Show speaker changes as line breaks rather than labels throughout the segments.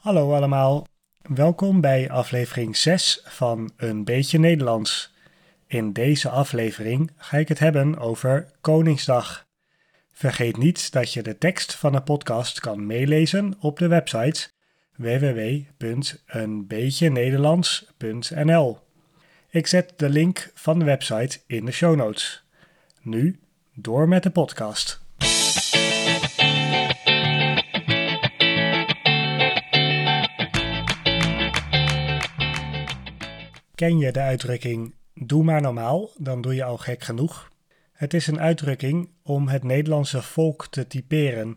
Hallo allemaal, welkom bij aflevering 6 van Een Beetje Nederlands. In deze aflevering ga ik het hebben over Koningsdag. Vergeet niet dat je de tekst van de podcast kan meelezen op de website www.eenbeetjenederlands.nl. Ik zet de link van de website in de show notes. Nu door met de podcast. Ken je de uitdrukking doe maar normaal, dan doe je al gek genoeg? Het is een uitdrukking om het Nederlandse volk te typeren.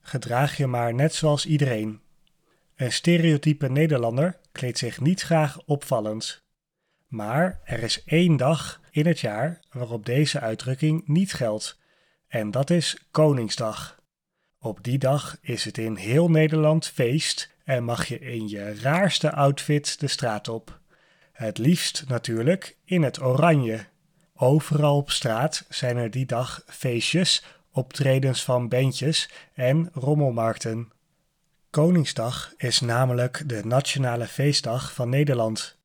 Gedraag je maar net zoals iedereen. Een stereotype Nederlander kleedt zich niet graag opvallend. Maar er is één dag in het jaar waarop deze uitdrukking niet geldt, en dat is Koningsdag. Op die dag is het in heel Nederland feest en mag je in je raarste outfit de straat op. Het liefst natuurlijk in het oranje. Overal op straat zijn er die dag feestjes, optredens van bandjes en rommelmarkten. Koningsdag is namelijk de nationale feestdag van Nederland.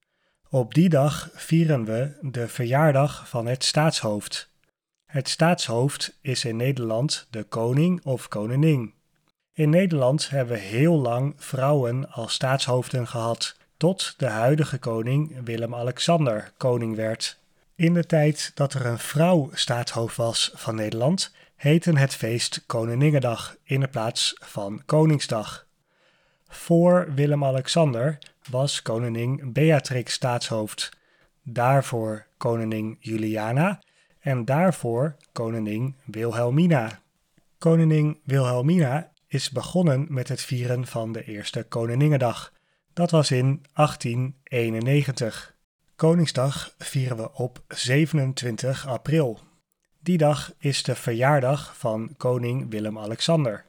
Op die dag vieren we de verjaardag van het staatshoofd. Het staatshoofd is in Nederland de koning of koningin. In Nederland hebben we heel lang vrouwen als staatshoofden gehad tot de huidige koning Willem-Alexander koning werd. In de tijd dat er een vrouw staatshoofd was van Nederland, heette het feest Koninginnedag in de plaats van Koningsdag. Voor Willem-Alexander was koningin Beatrix staatshoofd, daarvoor koningin Juliana en daarvoor koningin Wilhelmina. Koningin Wilhelmina is begonnen met het vieren van de eerste Koninginnedag dat was in 1891. Koningsdag vieren we op 27 april. Die dag is de verjaardag van koning Willem-Alexander.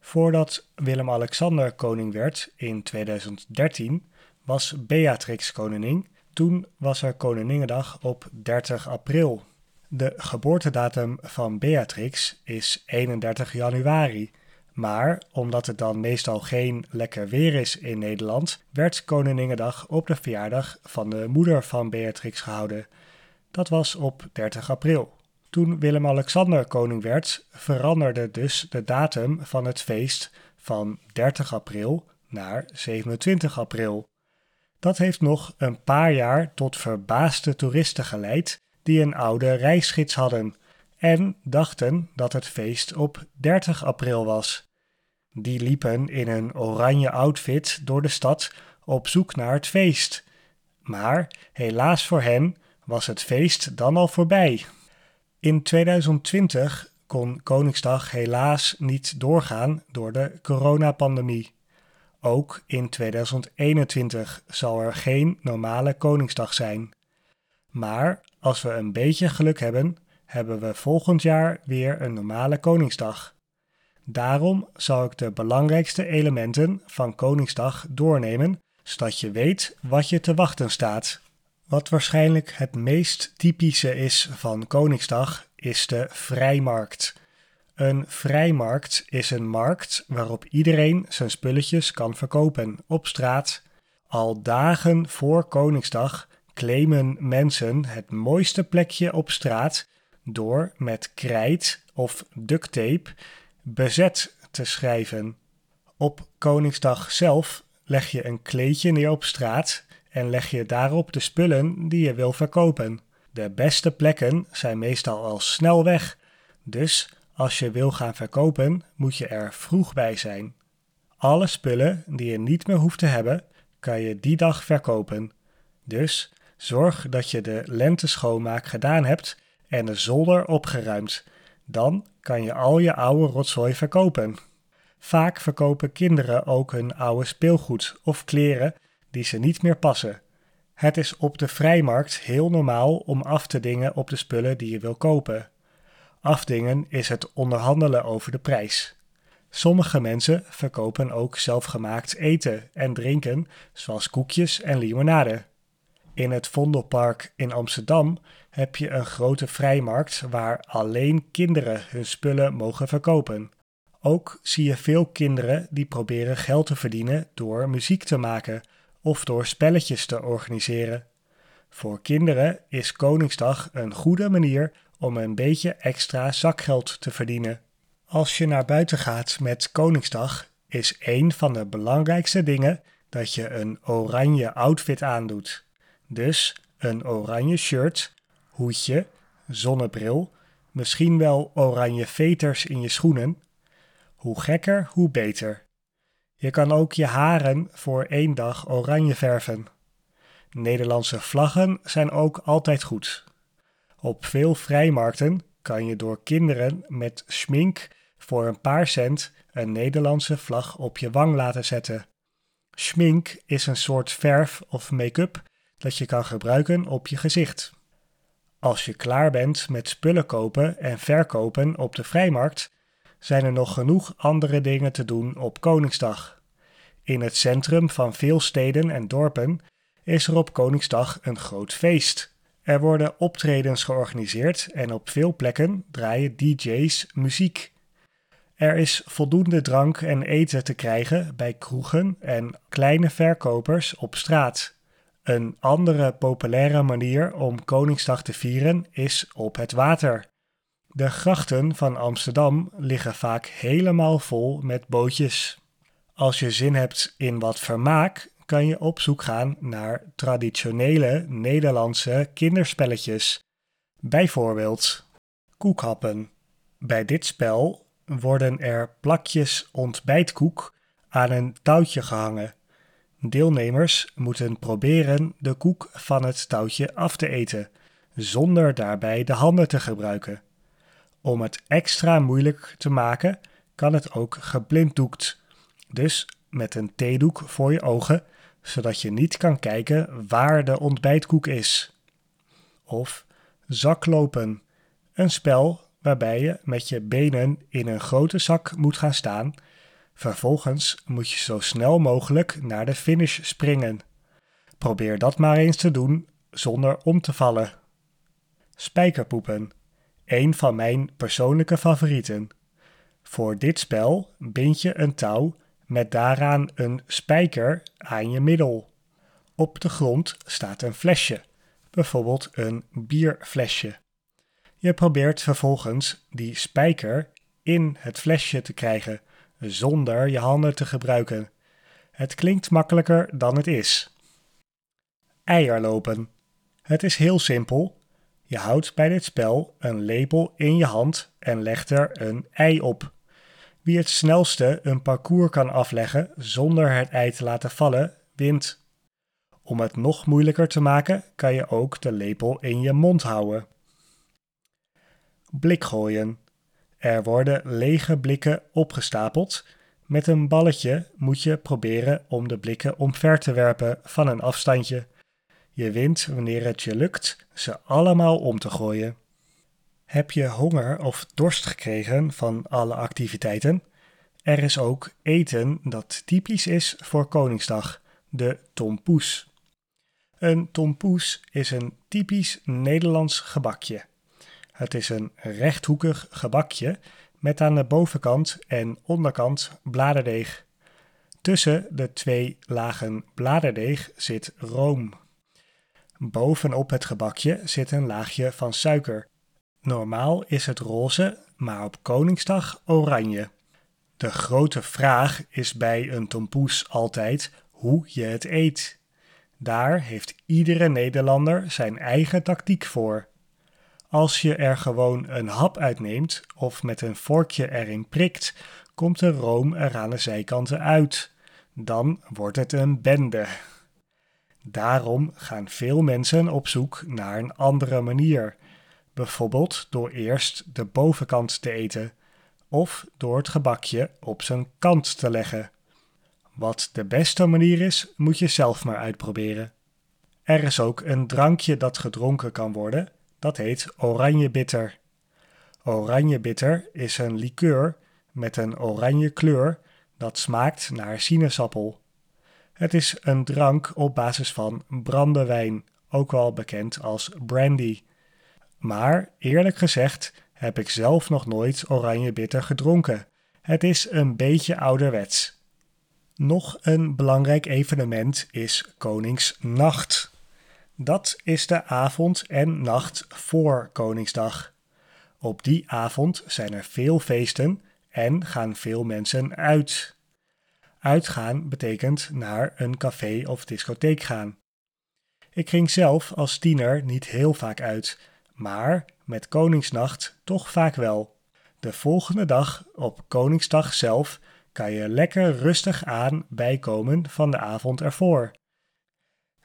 Voordat Willem-Alexander koning werd in 2013, was Beatrix koningin. Toen was er Koninginnedag op 30 april. De geboortedatum van Beatrix is 31 januari maar omdat het dan meestal geen lekker weer is in Nederland, werd Koninginnedag op de verjaardag van de moeder van Beatrix gehouden. Dat was op 30 april. Toen Willem-Alexander koning werd, veranderde dus de datum van het feest van 30 april naar 27 april. Dat heeft nog een paar jaar tot verbaasde toeristen geleid die een oude reisgids hadden en dachten dat het feest op 30 april was. Die liepen in een oranje outfit door de stad op zoek naar het feest. Maar helaas voor hen was het feest dan al voorbij. In 2020 kon Koningsdag helaas niet doorgaan door de coronapandemie. Ook in 2021 zal er geen normale Koningsdag zijn. Maar als we een beetje geluk hebben, hebben we volgend jaar weer een normale Koningsdag. Daarom zal ik de belangrijkste elementen van Koningsdag doornemen, zodat je weet wat je te wachten staat. Wat waarschijnlijk het meest typische is van Koningsdag is de vrijmarkt. Een vrijmarkt is een markt waarop iedereen zijn spulletjes kan verkopen op straat. Al dagen voor Koningsdag claimen mensen het mooiste plekje op straat door met krijt of duct tape bezet te schrijven. Op Koningsdag zelf leg je een kleedje neer op straat en leg je daarop de spullen die je wil verkopen. De beste plekken zijn meestal al snel weg, dus als je wil gaan verkopen, moet je er vroeg bij zijn. Alle spullen die je niet meer hoeft te hebben, kan je die dag verkopen. Dus zorg dat je de lenteschoonmaak gedaan hebt en de zolder opgeruimd. Dan kan je al je oude rotzooi verkopen. Vaak verkopen kinderen ook hun oude speelgoed of kleren die ze niet meer passen. Het is op de vrijmarkt heel normaal om af te dingen op de spullen die je wil kopen. Afdingen is het onderhandelen over de prijs. Sommige mensen verkopen ook zelfgemaakt eten en drinken, zoals koekjes en limonade. In het Vondelpark in Amsterdam heb je een grote vrijmarkt waar alleen kinderen hun spullen mogen verkopen. Ook zie je veel kinderen die proberen geld te verdienen door muziek te maken of door spelletjes te organiseren. Voor kinderen is Koningsdag een goede manier om een beetje extra zakgeld te verdienen. Als je naar buiten gaat met Koningsdag, is een van de belangrijkste dingen dat je een oranje outfit aandoet. Dus een oranje shirt, hoedje, zonnebril, misschien wel oranje veters in je schoenen. Hoe gekker, hoe beter. Je kan ook je haren voor één dag oranje verven. Nederlandse vlaggen zijn ook altijd goed. Op veel vrijmarkten kan je door kinderen met schmink voor een paar cent een Nederlandse vlag op je wang laten zetten. Schmink is een soort verf of make-up dat je kan gebruiken op je gezicht. Als je klaar bent met spullen kopen en verkopen op de vrijmarkt, zijn er nog genoeg andere dingen te doen op Koningsdag. In het centrum van veel steden en dorpen is er op Koningsdag een groot feest. Er worden optredens georganiseerd en op veel plekken draaien DJ's muziek. Er is voldoende drank en eten te krijgen bij kroegen en kleine verkopers op straat. Een andere populaire manier om Koningsdag te vieren is op het water. De grachten van Amsterdam liggen vaak helemaal vol met bootjes. Als je zin hebt in wat vermaak, kan je op zoek gaan naar traditionele Nederlandse kinderspelletjes. Bijvoorbeeld koekhappen. Bij dit spel worden er plakjes ontbijtkoek aan een touwtje gehangen. Deelnemers moeten proberen de koek van het touwtje af te eten, zonder daarbij de handen te gebruiken. Om het extra moeilijk te maken, kan het ook geblinddoekt. Dus met een theedoek voor je ogen, zodat je niet kan kijken waar de ontbijtkoek is. Of zaklopen, een spel waarbij je met je benen in een grote zak moet gaan staan. Vervolgens moet je zo snel mogelijk naar de finish springen. Probeer dat maar eens te doen zonder om te vallen. Spijkerpoepen, een van mijn persoonlijke favorieten. Voor dit spel bind je een touw met daaraan een spijker aan je middel. Op de grond staat een flesje, bijvoorbeeld een bierflesje. Je probeert vervolgens die spijker in het flesje te krijgen zonder je handen te gebruiken. Het klinkt makkelijker dan het is. Eierlopen. Het is heel simpel. Je houdt bij dit spel een lepel in je hand en legt er een ei op. Wie het snelste een parcours kan afleggen zonder het ei te laten vallen, wint. Om het nog moeilijker te maken, kan je ook de lepel in je mond houden. Blik gooien. Er worden lege blikken opgestapeld. Met een balletje moet je proberen om de blikken omver te werpen van een afstandje. Je wint wanneer het je lukt ze allemaal om te gooien. Heb je honger of dorst gekregen van alle activiteiten? Er is ook eten dat typisch is voor Koningsdag, de tompoes. Een tompoes is een typisch Nederlands gebakje. Het is een rechthoekig gebakje met aan de bovenkant en onderkant bladerdeeg. Tussen de twee lagen bladerdeeg zit room. Bovenop het gebakje zit een laagje van suiker. Normaal is het roze, maar op Koningsdag oranje. De grote vraag is bij een tompoes altijd hoe je het eet. Daar heeft iedere Nederlander zijn eigen tactiek voor. Als je er gewoon een hap uitneemt of met een vorkje erin prikt, komt de room er aan de zijkanten uit. Dan wordt het een bende. Daarom gaan veel mensen op zoek naar een andere manier. Bijvoorbeeld door eerst de bovenkant te eten of door het gebakje op zijn kant te leggen. Wat de beste manier is, moet je zelf maar uitproberen. Er is ook een drankje dat gedronken kan worden, dat heet oranje bitter. Oranje bitter is een liqueur met een oranje kleur dat smaakt naar sinaasappel. Het is een drank op basis van brandewijn, ook wel bekend als brandy. Maar eerlijk gezegd heb ik zelf nog nooit oranje bitter gedronken. Het is een beetje ouderwets. Nog een belangrijk evenement is Koningsnacht. Dat is de avond en nacht voor Koningsdag. Op die avond zijn er veel feesten en gaan veel mensen uit. Uitgaan betekent naar een café of discotheek gaan. Ik ging zelf als tiener niet heel vaak uit, maar met Koningsnacht toch vaak wel. De volgende dag, op Koningsdag zelf, kan je lekker rustig aan bijkomen van de avond ervoor.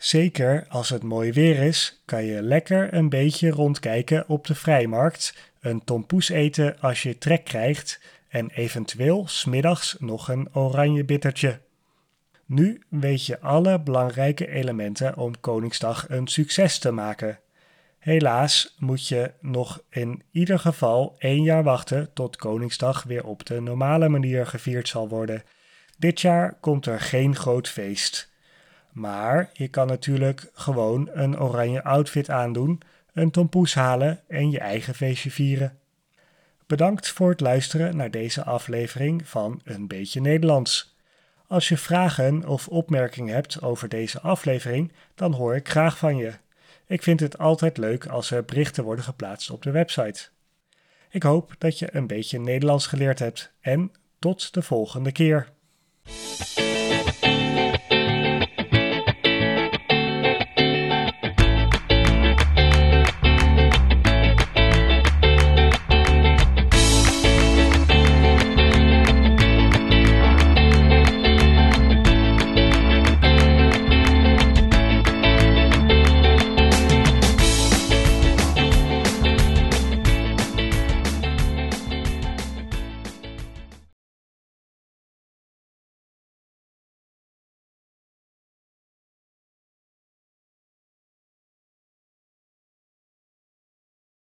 Zeker als het mooi weer is, kan je lekker een beetje rondkijken op de vrijmarkt, een tompoes eten als je trek krijgt en eventueel smiddags nog een oranje bittertje. Nu weet je alle belangrijke elementen om Koningsdag een succes te maken. Helaas moet je nog in ieder geval één jaar wachten tot Koningsdag weer op de normale manier gevierd zal worden. Dit jaar komt er geen groot feest. Maar je kan natuurlijk gewoon een oranje outfit aandoen, een tompoes halen en je eigen feestje vieren. Bedankt voor het luisteren naar deze aflevering van Een Beetje Nederlands. Als je vragen of opmerkingen hebt over deze aflevering, dan hoor ik graag van je. Ik vind het altijd leuk als er berichten worden geplaatst op de website. Ik hoop dat je een beetje Nederlands geleerd hebt en tot de volgende keer.